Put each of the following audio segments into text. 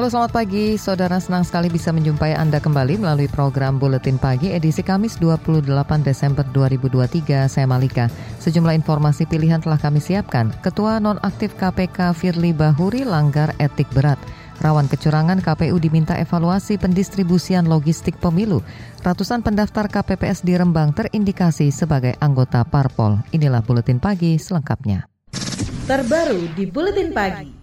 Halo selamat pagi, saudara senang sekali bisa menjumpai Anda kembali melalui program Buletin Pagi edisi Kamis 28 Desember 2023, saya Malika. Sejumlah informasi pilihan telah kami siapkan. Ketua nonaktif KPK Firly Bahuri langgar etik berat. Rawan kecurangan KPU diminta evaluasi pendistribusian logistik pemilu. Ratusan pendaftar KPPS di Rembang terindikasi sebagai anggota parpol. Inilah Buletin Pagi selengkapnya. Terbaru di Buletin Pagi.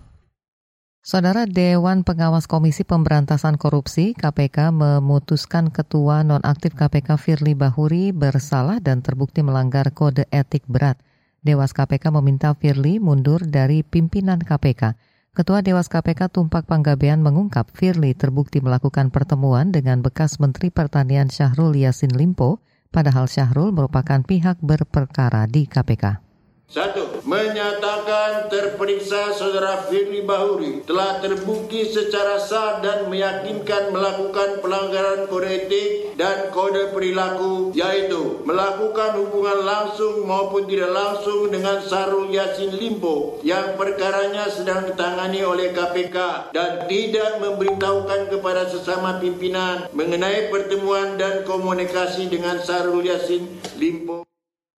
Saudara Dewan Pengawas Komisi Pemberantasan Korupsi KPK memutuskan Ketua Nonaktif KPK Firly Bahuri bersalah dan terbukti melanggar kode etik berat. Dewas KPK meminta Firly mundur dari pimpinan KPK. Ketua Dewas KPK Tumpak Panggabean mengungkap Firly terbukti melakukan pertemuan dengan bekas Menteri Pertanian Syahrul Yasin Limpo, padahal Syahrul merupakan pihak berperkara di KPK. Satu, menyatakan terperiksa saudara Firly Bahuri telah terbukti secara sah dan meyakinkan melakukan pelanggaran kode etik dan kode perilaku yaitu melakukan hubungan langsung maupun tidak langsung dengan Sarul Yasin Limpo yang perkaranya sedang ditangani oleh KPK dan tidak memberitahukan kepada sesama pimpinan mengenai pertemuan dan komunikasi dengan Sarul Yasin Limpo.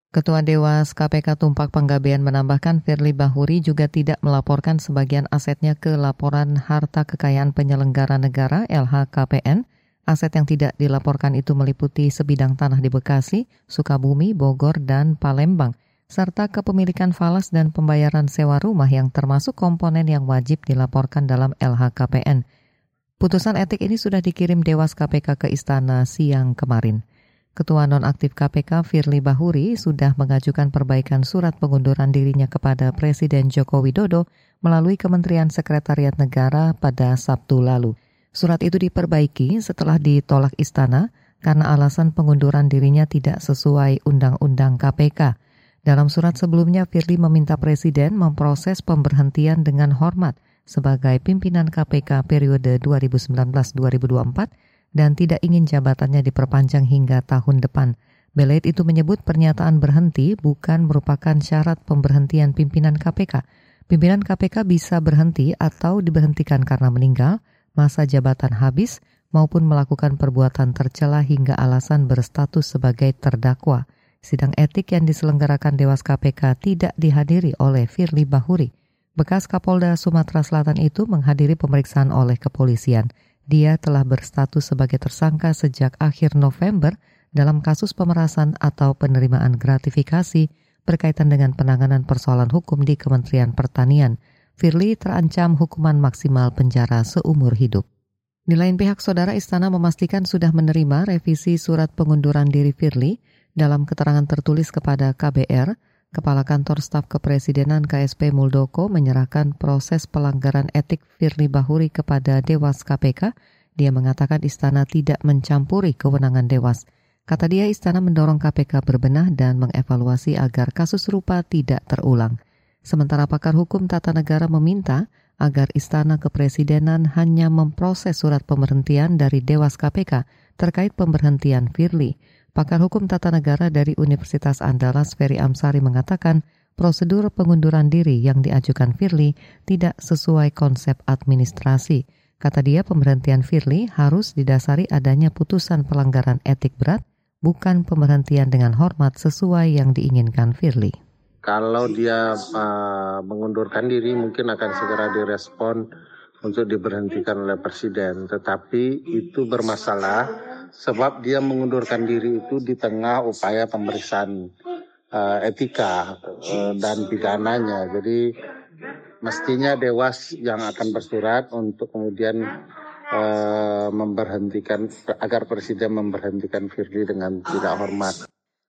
Ketua Dewas KPK Tumpak Panggabean menambahkan Firly Bahuri juga tidak melaporkan sebagian asetnya ke laporan harta kekayaan penyelenggara negara LHKPN. Aset yang tidak dilaporkan itu meliputi sebidang tanah di Bekasi, Sukabumi, Bogor, dan Palembang, serta kepemilikan falas dan pembayaran sewa rumah yang termasuk komponen yang wajib dilaporkan dalam LHKPN. Putusan etik ini sudah dikirim Dewas KPK ke Istana siang kemarin. Ketua Nonaktif KPK Firly Bahuri sudah mengajukan perbaikan surat pengunduran dirinya kepada Presiden Joko Widodo melalui Kementerian Sekretariat Negara pada Sabtu lalu. Surat itu diperbaiki setelah ditolak istana karena alasan pengunduran dirinya tidak sesuai Undang-Undang KPK. Dalam surat sebelumnya, Firly meminta Presiden memproses pemberhentian dengan hormat sebagai pimpinan KPK periode 2019-2024 dan tidak ingin jabatannya diperpanjang hingga tahun depan. Belet itu menyebut pernyataan berhenti bukan merupakan syarat pemberhentian pimpinan KPK. Pimpinan KPK bisa berhenti atau diberhentikan karena meninggal, masa jabatan habis, maupun melakukan perbuatan tercela hingga alasan berstatus sebagai terdakwa. Sidang etik yang diselenggarakan Dewas KPK tidak dihadiri oleh Firly Bahuri. Bekas Kapolda Sumatera Selatan itu menghadiri pemeriksaan oleh kepolisian. Dia telah berstatus sebagai tersangka sejak akhir November dalam kasus pemerasan atau penerimaan gratifikasi berkaitan dengan penanganan persoalan hukum di Kementerian Pertanian. Firly terancam hukuman maksimal penjara seumur hidup. Di lain pihak, Saudara Istana memastikan sudah menerima revisi surat pengunduran diri Firly dalam keterangan tertulis kepada KBR, Kepala Kantor Staf Kepresidenan KSP Muldoko menyerahkan proses pelanggaran etik Firly Bahuri kepada Dewas KPK. Dia mengatakan istana tidak mencampuri kewenangan Dewas. Kata dia istana mendorong KPK berbenah dan mengevaluasi agar kasus serupa tidak terulang. Sementara pakar hukum tata negara meminta agar istana kepresidenan hanya memproses surat pemberhentian dari Dewas KPK terkait pemberhentian Firly. Pakar Hukum Tata Negara dari Universitas Andalas Ferry Amsari mengatakan prosedur pengunduran diri yang diajukan Firly tidak sesuai konsep administrasi. Kata dia pemberhentian Firly harus didasari adanya putusan pelanggaran etik berat, bukan pemberhentian dengan hormat sesuai yang diinginkan Firly. Kalau dia uh, mengundurkan diri mungkin akan segera direspon untuk diberhentikan oleh presiden, tetapi itu bermasalah sebab dia mengundurkan diri itu di tengah upaya pemeriksaan uh, etika uh, dan pidananya. Jadi mestinya dewas yang akan bersurat untuk kemudian uh, memberhentikan agar presiden memberhentikan Firly dengan tidak hormat.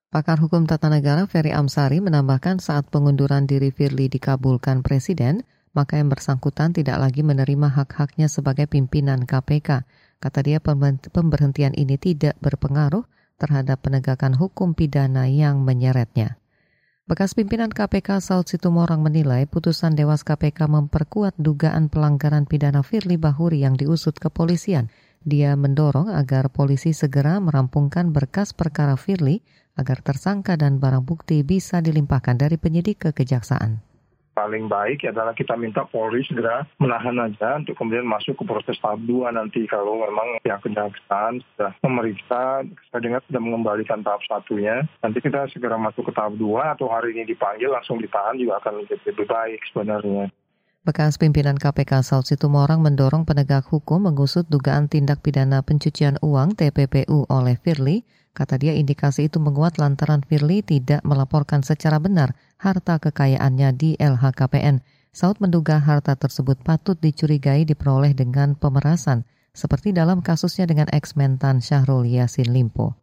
Pakar Hukum Tata Negara Ferry Amsari menambahkan saat pengunduran diri Firly dikabulkan Presiden, maka yang bersangkutan tidak lagi menerima hak-haknya sebagai pimpinan KPK. Kata dia pemberhentian ini tidak berpengaruh terhadap penegakan hukum pidana yang menyeretnya. Bekas pimpinan KPK Saud Situmorang menilai putusan Dewas KPK memperkuat dugaan pelanggaran pidana Firly Bahuri yang diusut kepolisian. Dia mendorong agar polisi segera merampungkan berkas perkara Firly agar tersangka dan barang bukti bisa dilimpahkan dari penyidik ke kejaksaan paling baik adalah kita minta Polri segera menahan aja untuk kemudian masuk ke proses tahap dua nanti kalau memang pihak kejaksaan sudah memeriksa, saya dengar sudah mengembalikan tahap satunya. Nanti kita segera masuk ke tahap dua atau hari ini dipanggil langsung ditahan juga akan lebih baik sebenarnya. Bekas pimpinan KPK Saud Situmorang mendorong penegak hukum mengusut dugaan tindak pidana pencucian uang TPPU oleh Firly Kata dia indikasi itu menguat lantaran Firly tidak melaporkan secara benar harta kekayaannya di LHKPN. Saud menduga harta tersebut patut dicurigai diperoleh dengan pemerasan, seperti dalam kasusnya dengan ex-mentan Syahrul Yasin Limpo.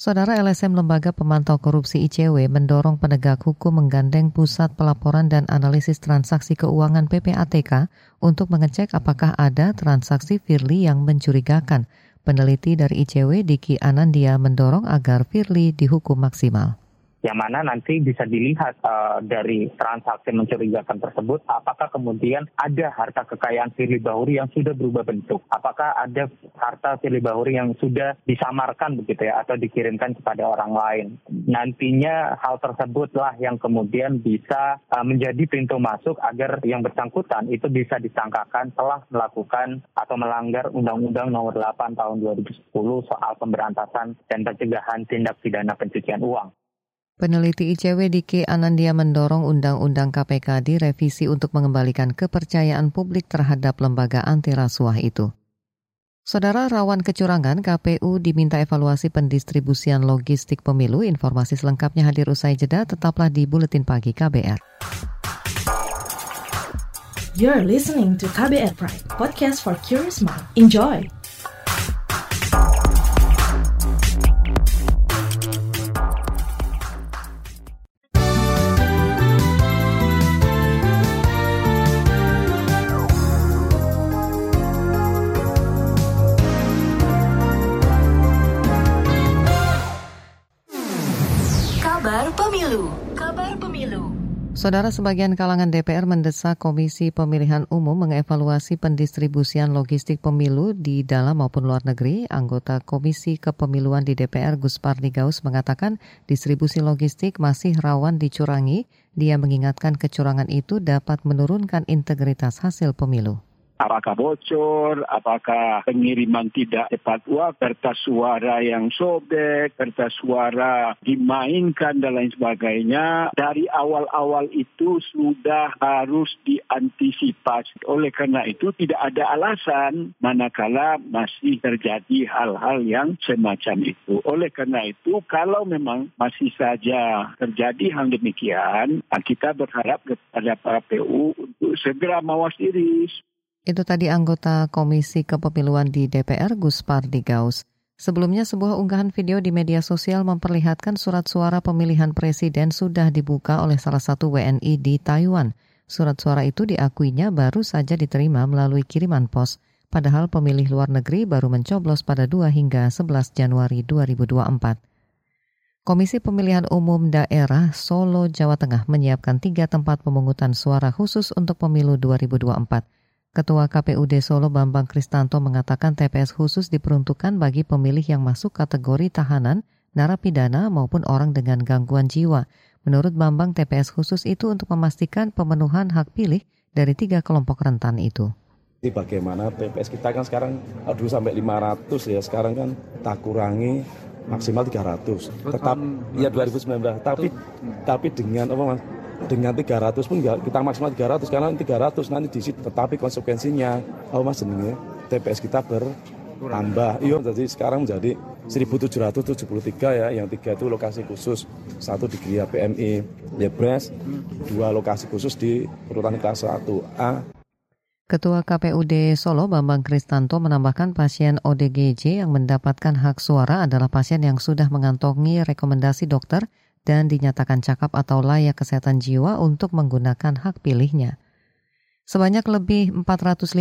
Saudara LSM Lembaga Pemantau Korupsi ICW mendorong penegak hukum menggandeng Pusat Pelaporan dan Analisis Transaksi Keuangan PPATK untuk mengecek apakah ada transaksi Firly yang mencurigakan. Peneliti dari ICW Diki Anandia mendorong agar Firly dihukum maksimal yang mana nanti bisa dilihat uh, dari transaksi mencurigakan tersebut apakah kemudian ada harta kekayaan Firly Bahuri yang sudah berubah bentuk apakah ada harta Firly Bahuri yang sudah disamarkan begitu ya atau dikirimkan kepada orang lain nantinya hal tersebutlah yang kemudian bisa uh, menjadi pintu masuk agar yang bersangkutan itu bisa disangkakan telah melakukan atau melanggar Undang-Undang Nomor 8 Tahun 2010 soal pemberantasan dan pencegahan tindak pidana pencucian uang. Peneliti ICW Diki Anandia mendorong Undang-Undang KPK direvisi untuk mengembalikan kepercayaan publik terhadap lembaga anti rasuah itu. Saudara rawan kecurangan, KPU diminta evaluasi pendistribusian logistik pemilu. Informasi selengkapnya hadir usai jeda, tetaplah di Buletin Pagi KBR. You're listening to KBR Pride, podcast for curious mind. Enjoy! Saudara sebagian kalangan DPR mendesak Komisi Pemilihan Umum mengevaluasi pendistribusian logistik pemilu di dalam maupun luar negeri. Anggota Komisi Kepemiluan di DPR Gus Pardigaus mengatakan distribusi logistik masih rawan dicurangi. Dia mengingatkan kecurangan itu dapat menurunkan integritas hasil pemilu apakah bocor, apakah pengiriman tidak tepat waktu, kertas suara yang sobek, kertas suara dimainkan dan lain sebagainya. Dari awal-awal itu sudah harus diantisipasi. Oleh karena itu tidak ada alasan manakala masih terjadi hal-hal yang semacam itu. Oleh karena itu kalau memang masih saja terjadi hal demikian, kita berharap kepada para PU untuk segera mawas diri itu tadi anggota Komisi Kepemiluan di DPR Gus Pardigaus. Sebelumnya sebuah unggahan video di media sosial memperlihatkan surat suara pemilihan presiden sudah dibuka oleh salah satu WNI di Taiwan. Surat suara itu diakuinya baru saja diterima melalui kiriman pos, padahal pemilih luar negeri baru mencoblos pada 2 hingga 11 Januari 2024. Komisi Pemilihan Umum Daerah Solo, Jawa Tengah menyiapkan tiga tempat pemungutan suara khusus untuk pemilu 2024. Ketua KPUD Solo Bambang Kristanto mengatakan TPS khusus diperuntukkan bagi pemilih yang masuk kategori tahanan, narapidana maupun orang dengan gangguan jiwa. Menurut Bambang, TPS khusus itu untuk memastikan pemenuhan hak pilih dari tiga kelompok rentan itu. Ini bagaimana TPS kita kan sekarang aduh sampai 500 ya, sekarang kan tak kurangi maksimal 300. Tetap ya 2019, tapi tapi dengan apa Mas? Dengan 300 pun kita maksimal 300 karena 300 nanti di situ tetapi konsekuensinya oh mas jenenge TPS kita bertambah. Iya jadi sekarang menjadi 1773 ya yang tiga itu lokasi khusus. Satu di Gria PMI Lebres dua lokasi khusus di urutan kelas 1A Ketua KPUD Solo Bambang Kristanto menambahkan pasien ODGJ yang mendapatkan hak suara adalah pasien yang sudah mengantongi rekomendasi dokter dan dinyatakan cakap atau layak kesehatan jiwa untuk menggunakan hak pilihnya. Sebanyak lebih 450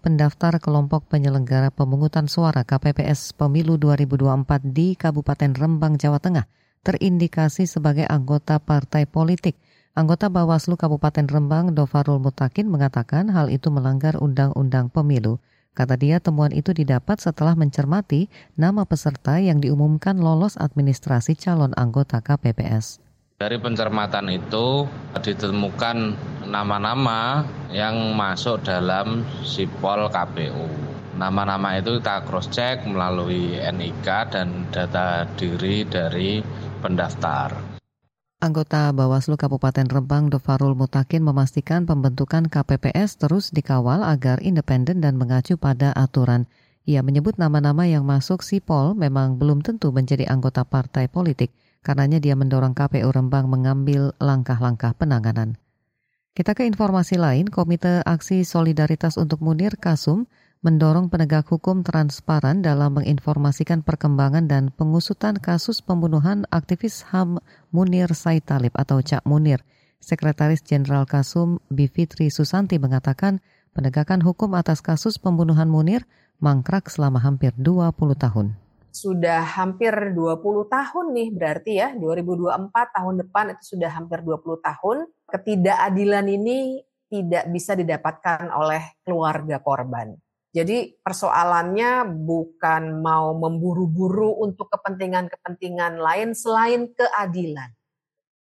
pendaftar kelompok penyelenggara pemungutan suara KPPS Pemilu 2024 di Kabupaten Rembang, Jawa Tengah terindikasi sebagai anggota partai politik. Anggota Bawaslu Kabupaten Rembang, Dovarul Mutakin, mengatakan hal itu melanggar Undang-Undang Pemilu. Kata dia, temuan itu didapat setelah mencermati nama peserta yang diumumkan lolos administrasi calon anggota KPPS. Dari pencermatan itu ditemukan nama-nama yang masuk dalam sipol KPU. Nama-nama itu kita cross check melalui NIK dan data diri dari pendaftar. Anggota Bawaslu Kabupaten Rembang Dofarul Mutakin memastikan pembentukan KPPS terus dikawal agar independen dan mengacu pada aturan. Ia menyebut nama-nama yang masuk sipol memang belum tentu menjadi anggota partai politik. Karenanya dia mendorong KPU Rembang mengambil langkah-langkah penanganan. Kita ke informasi lain, Komite Aksi Solidaritas untuk Munir Kasum mendorong penegak hukum transparan dalam menginformasikan perkembangan dan pengusutan kasus pembunuhan aktivis HAM Munir Said Talib atau Cak Munir. Sekretaris Jenderal Kasum Bivitri Susanti mengatakan penegakan hukum atas kasus pembunuhan Munir mangkrak selama hampir 20 tahun sudah hampir 20 tahun nih berarti ya 2024 tahun depan itu sudah hampir 20 tahun ketidakadilan ini tidak bisa didapatkan oleh keluarga korban. Jadi persoalannya bukan mau memburu-buru untuk kepentingan-kepentingan lain selain keadilan.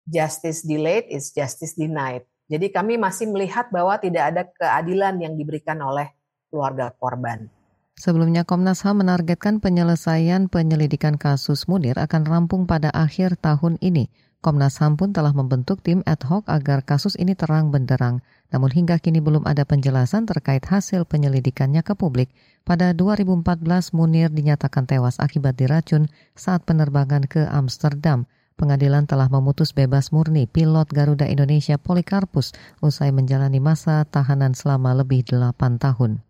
Justice delayed is justice denied. Jadi kami masih melihat bahwa tidak ada keadilan yang diberikan oleh keluarga korban. Sebelumnya Komnas HAM menargetkan penyelesaian penyelidikan kasus Munir akan rampung pada akhir tahun ini. Komnas HAM pun telah membentuk tim ad hoc agar kasus ini terang benderang. Namun hingga kini belum ada penjelasan terkait hasil penyelidikannya ke publik. Pada 2014 Munir dinyatakan tewas akibat diracun saat penerbangan ke Amsterdam. Pengadilan telah memutus bebas murni pilot Garuda Indonesia Polikarpus usai menjalani masa tahanan selama lebih 8 tahun.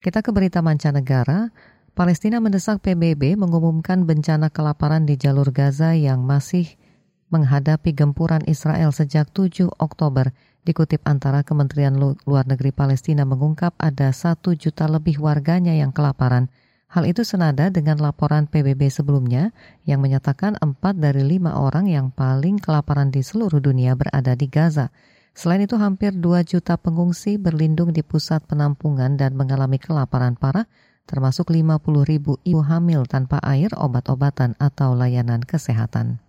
Kita ke berita mancanegara. Palestina mendesak PBB mengumumkan bencana kelaparan di jalur Gaza yang masih menghadapi gempuran Israel sejak 7 Oktober. Dikutip antara Kementerian Luar Negeri Palestina mengungkap ada satu juta lebih warganya yang kelaparan. Hal itu senada dengan laporan PBB sebelumnya yang menyatakan empat dari lima orang yang paling kelaparan di seluruh dunia berada di Gaza. Selain itu, hampir 2 juta pengungsi berlindung di pusat penampungan dan mengalami kelaparan parah, termasuk 50 ribu ibu hamil tanpa air, obat-obatan, atau layanan kesehatan.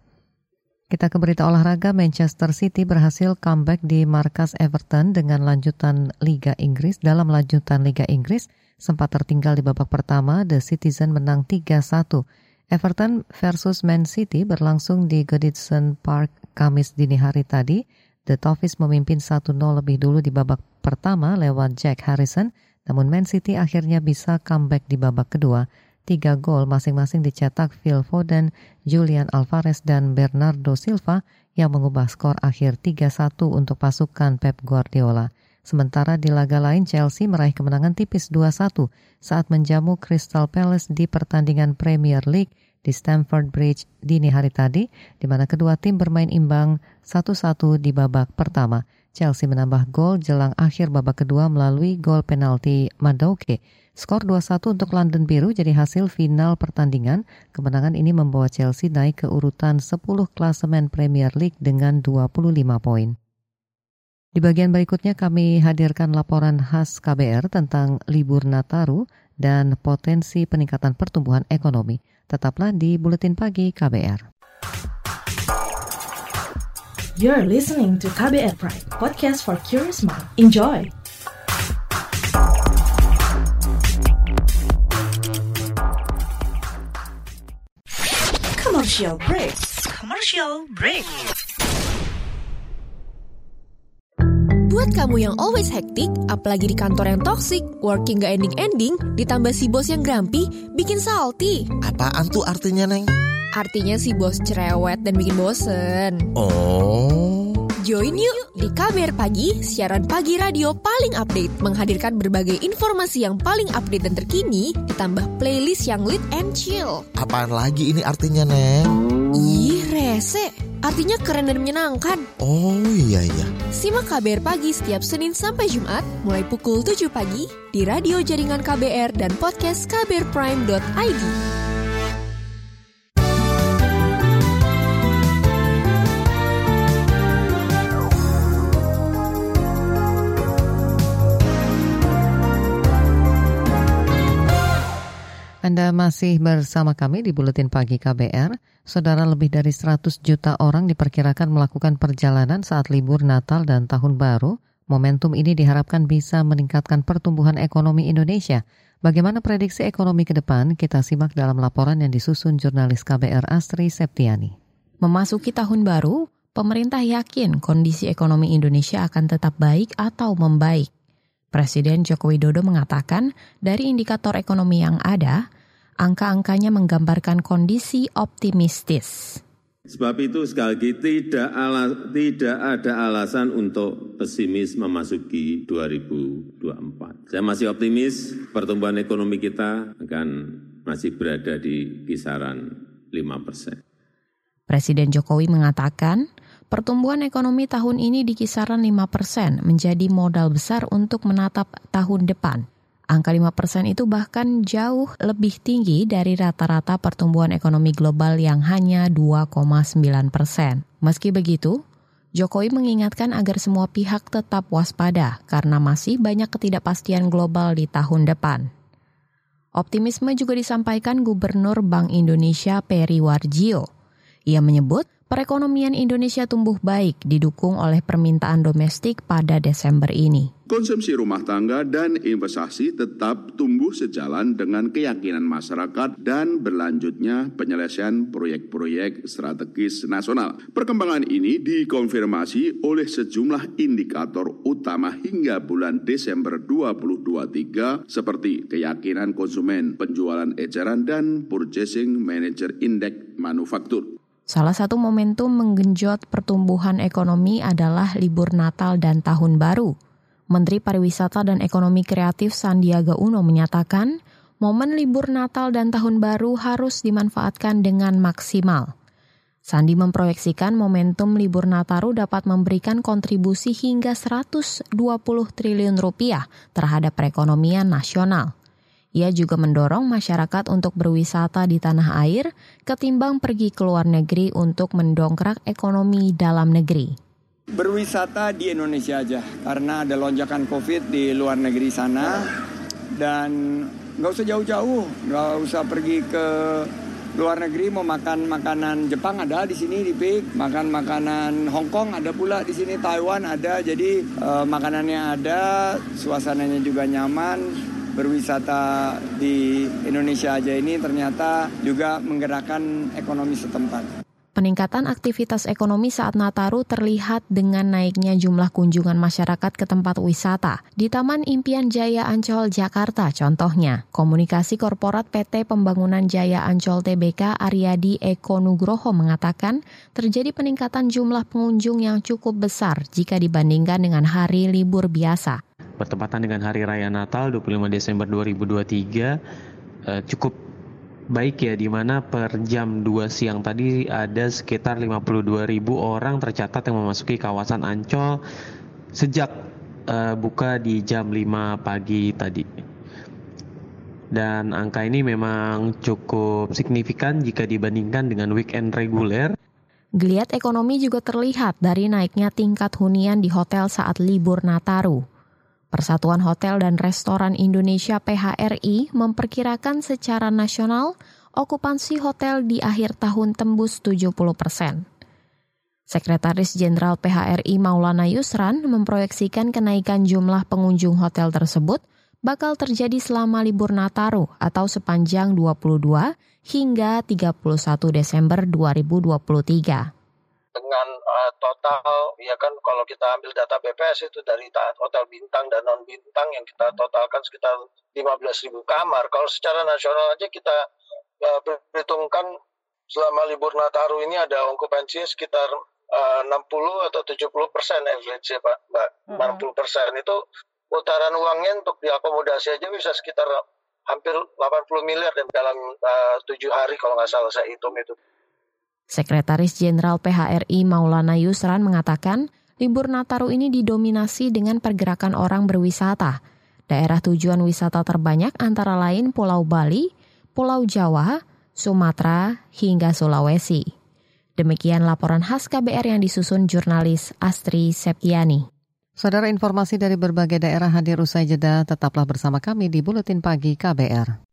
Kita ke berita olahraga, Manchester City berhasil comeback di markas Everton dengan lanjutan Liga Inggris. Dalam lanjutan Liga Inggris, sempat tertinggal di babak pertama, The Citizen menang 3-1. Everton versus Man City berlangsung di Goodison Park Kamis dini hari tadi. The Toffees memimpin 1-0 lebih dulu di babak pertama lewat Jack Harrison, namun Man City akhirnya bisa comeback di babak kedua. Tiga gol masing-masing dicetak Phil Foden, Julian Alvarez, dan Bernardo Silva yang mengubah skor akhir 3-1 untuk pasukan Pep Guardiola. Sementara di laga lain Chelsea meraih kemenangan tipis 2-1 saat menjamu Crystal Palace di pertandingan Premier League di Stamford Bridge dini hari tadi, di mana kedua tim bermain imbang 1-1 di babak pertama. Chelsea menambah gol jelang akhir babak kedua melalui gol penalti Madoke. Skor 2-1 untuk London Biru jadi hasil final pertandingan. Kemenangan ini membawa Chelsea naik ke urutan 10 klasemen Premier League dengan 25 poin. Di bagian berikutnya kami hadirkan laporan khas KBR tentang libur Nataru dan potensi peningkatan pertumbuhan ekonomi. Tetaplah di Buletin Pagi KBR. You're listening to KBR Pride, podcast for curious mind. Enjoy! Commercial break. Commercial break. Buat kamu yang always hektik, apalagi di kantor yang toxic, working gak ending-ending, ditambah si bos yang grumpy, bikin salty. Apaan tuh artinya, Neng? Artinya si bos cerewet dan bikin bosen. Oh. Join yuk di KBR Pagi, siaran pagi radio paling update, menghadirkan berbagai informasi yang paling update dan terkini, ditambah playlist yang lit and chill. Apaan lagi ini artinya, Neng? Ih, rese. Artinya keren dan menyenangkan. Oh iya iya. Simak KBR Pagi setiap Senin sampai Jumat mulai pukul 7 pagi di radio jaringan KBR dan podcast kbrprime.id. masih bersama kami di Buletin Pagi KBR. Saudara lebih dari 100 juta orang diperkirakan melakukan perjalanan saat libur Natal dan Tahun Baru. Momentum ini diharapkan bisa meningkatkan pertumbuhan ekonomi Indonesia. Bagaimana prediksi ekonomi ke depan? Kita simak dalam laporan yang disusun jurnalis KBR Astri Septiani. Memasuki tahun baru, pemerintah yakin kondisi ekonomi Indonesia akan tetap baik atau membaik. Presiden Joko Widodo mengatakan dari indikator ekonomi yang ada, angka-angkanya menggambarkan kondisi optimistis. Sebab itu sekali lagi tidak, ala, tidak ada alasan untuk pesimis memasuki 2024. Saya masih optimis pertumbuhan ekonomi kita akan masih berada di kisaran 5 persen. Presiden Jokowi mengatakan Pertumbuhan ekonomi tahun ini di kisaran 5 persen menjadi modal besar untuk menatap tahun depan. Angka 5 persen itu bahkan jauh lebih tinggi dari rata-rata pertumbuhan ekonomi global yang hanya 2,9 persen. Meski begitu, Jokowi mengingatkan agar semua pihak tetap waspada karena masih banyak ketidakpastian global di tahun depan. Optimisme juga disampaikan Gubernur Bank Indonesia Peri Warjio. Ia menyebut perekonomian Indonesia tumbuh baik didukung oleh permintaan domestik pada Desember ini. Konsumsi rumah tangga dan investasi tetap tumbuh sejalan dengan keyakinan masyarakat dan berlanjutnya penyelesaian proyek-proyek strategis nasional. Perkembangan ini dikonfirmasi oleh sejumlah indikator utama hingga bulan Desember 2023 seperti keyakinan konsumen, penjualan eceran, dan Purchasing Manager Index Manufaktur. Salah satu momentum menggenjot pertumbuhan ekonomi adalah libur Natal dan Tahun Baru. Menteri Pariwisata dan Ekonomi Kreatif Sandiaga Uno menyatakan, momen libur Natal dan Tahun Baru harus dimanfaatkan dengan maksimal. Sandi memproyeksikan momentum libur Nataru dapat memberikan kontribusi hingga 120 triliun rupiah terhadap perekonomian nasional. Ia juga mendorong masyarakat untuk berwisata di tanah air ketimbang pergi ke luar negeri untuk mendongkrak ekonomi dalam negeri. Berwisata di Indonesia aja karena ada lonjakan COVID di luar negeri sana. Dan nggak usah jauh-jauh, nggak usah pergi ke luar negeri mau makan makanan Jepang ada di sini di PIK, makan makanan Hong Kong ada pula di sini Taiwan ada, jadi uh, makanannya ada, suasananya juga nyaman, berwisata di Indonesia aja ini ternyata juga menggerakkan ekonomi setempat. Peningkatan aktivitas ekonomi saat Nataru terlihat dengan naiknya jumlah kunjungan masyarakat ke tempat wisata. Di Taman Impian Jaya Ancol, Jakarta contohnya, komunikasi korporat PT Pembangunan Jaya Ancol TBK Aryadi Eko Nugroho mengatakan terjadi peningkatan jumlah pengunjung yang cukup besar jika dibandingkan dengan hari libur biasa bertepatan dengan Hari Raya Natal 25 Desember 2023 uh, cukup baik ya di mana per jam 2 siang tadi ada sekitar 52 ribu orang tercatat yang memasuki kawasan Ancol sejak uh, buka di jam 5 pagi tadi. Dan angka ini memang cukup signifikan jika dibandingkan dengan weekend reguler. Geliat ekonomi juga terlihat dari naiknya tingkat hunian di hotel saat libur Nataru. Persatuan Hotel dan Restoran Indonesia PHRI memperkirakan secara nasional okupansi hotel di akhir tahun tembus 70 persen. Sekretaris Jenderal PHRI Maulana Yusran memproyeksikan kenaikan jumlah pengunjung hotel tersebut bakal terjadi selama libur Nataru atau sepanjang 22 hingga 31 Desember 2023 dengan total ya kan kalau kita ambil data BPS itu dari hotel bintang dan non bintang yang kita totalkan sekitar 15.000 kamar. Kalau secara nasional aja kita uh, perhitungkan selama libur Nataru ini ada okupansinya sekitar uh, 60 atau 70 persen average ya Pak, Mbak. Mm -hmm. 60 persen itu putaran uangnya untuk diakomodasi aja bisa sekitar hampir 80 miliar dalam tujuh uh, hari kalau nggak salah saya hitung itu. Sekretaris Jenderal PHRI Maulana Yusran mengatakan, libur Nataru ini didominasi dengan pergerakan orang berwisata. Daerah tujuan wisata terbanyak antara lain Pulau Bali, Pulau Jawa, Sumatera, hingga Sulawesi. Demikian laporan khas KBR yang disusun jurnalis Astri Septiani. Saudara informasi dari berbagai daerah hadir usai jeda, tetaplah bersama kami di Buletin Pagi KBR.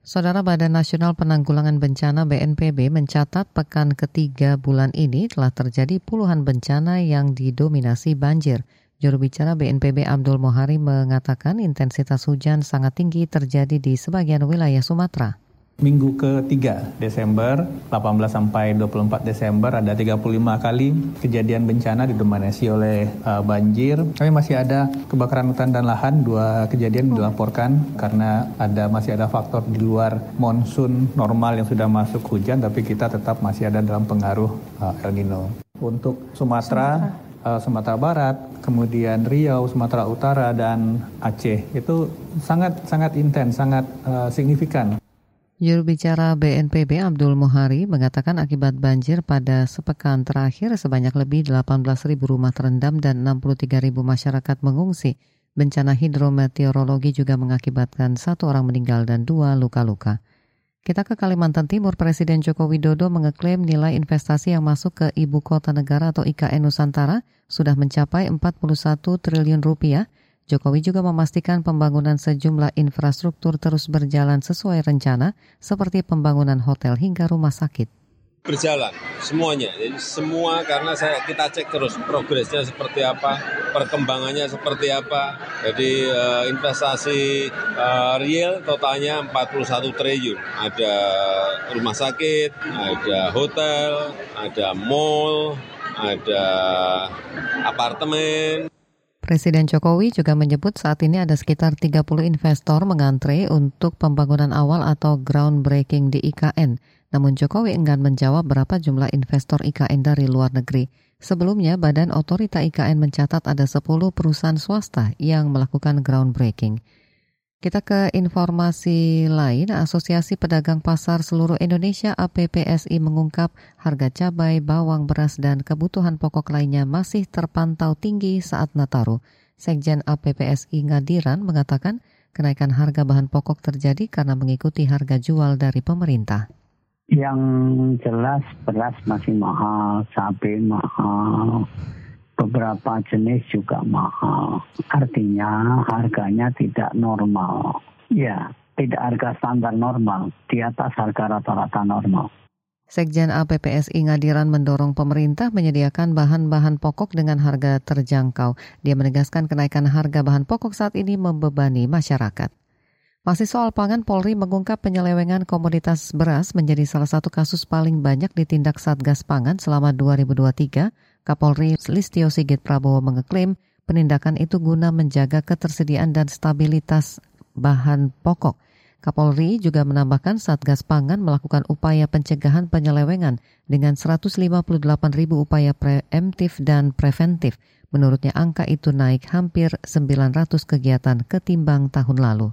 Saudara Badan Nasional Penanggulangan Bencana BNPB mencatat pekan ketiga bulan ini telah terjadi puluhan bencana yang didominasi banjir. Juru bicara BNPB Abdul Mohari mengatakan intensitas hujan sangat tinggi terjadi di sebagian wilayah Sumatera minggu ketiga Desember 18 sampai 24 Desember ada 35 kali kejadian bencana didominasi oleh uh, banjir. Tapi masih ada kebakaran hutan dan lahan dua kejadian dilaporkan karena ada masih ada faktor di luar monsun normal yang sudah masuk hujan tapi kita tetap masih ada dalam pengaruh uh, El Nino. Untuk Sumatera, Sumatera. Uh, Sumatera Barat, kemudian Riau, Sumatera Utara dan Aceh itu sangat sangat intens, sangat uh, signifikan Juru bicara BNPB Abdul Mohari mengatakan akibat banjir pada sepekan terakhir sebanyak lebih 18.000 rumah terendam dan 63.000 masyarakat mengungsi. Bencana hidrometeorologi juga mengakibatkan satu orang meninggal dan dua luka-luka. Kita ke Kalimantan Timur, Presiden Joko Widodo mengeklaim nilai investasi yang masuk ke Ibu Kota Negara atau IKN Nusantara sudah mencapai 41 triliun rupiah – Jokowi juga memastikan pembangunan sejumlah infrastruktur terus berjalan sesuai rencana, seperti pembangunan hotel hingga rumah sakit. Berjalan semuanya, jadi semua karena saya kita cek terus progresnya seperti apa, perkembangannya seperti apa. Jadi uh, investasi uh, real totalnya 41 triliun. Ada rumah sakit, ada hotel, ada mall, ada apartemen. Presiden Jokowi juga menyebut saat ini ada sekitar 30 investor mengantre untuk pembangunan awal atau groundbreaking di IKN. Namun Jokowi enggan menjawab berapa jumlah investor IKN dari luar negeri. Sebelumnya, Badan Otorita IKN mencatat ada 10 perusahaan swasta yang melakukan groundbreaking. Kita ke informasi lain, Asosiasi Pedagang Pasar Seluruh Indonesia APPSI mengungkap harga cabai, bawang, beras, dan kebutuhan pokok lainnya masih terpantau tinggi saat Nataru. Sekjen APPSI Ngadiran mengatakan kenaikan harga bahan pokok terjadi karena mengikuti harga jual dari pemerintah. Yang jelas beras masih mahal, cabai mahal, beberapa jenis juga mahal. Artinya harganya tidak normal. Ya, tidak harga standar normal, di atas harga rata-rata normal. Sekjen APPSI Ngadiran mendorong pemerintah menyediakan bahan-bahan pokok dengan harga terjangkau. Dia menegaskan kenaikan harga bahan pokok saat ini membebani masyarakat. Masih soal pangan, Polri mengungkap penyelewengan komoditas beras menjadi salah satu kasus paling banyak ditindak Satgas Pangan selama 2023 Kapolri Listio Sigit Prabowo mengeklaim penindakan itu guna menjaga ketersediaan dan stabilitas bahan pokok. Kapolri juga menambahkan Satgas Pangan melakukan upaya pencegahan penyelewengan dengan 158 ribu upaya preemptif dan preventif. Menurutnya angka itu naik hampir 900 kegiatan ketimbang tahun lalu.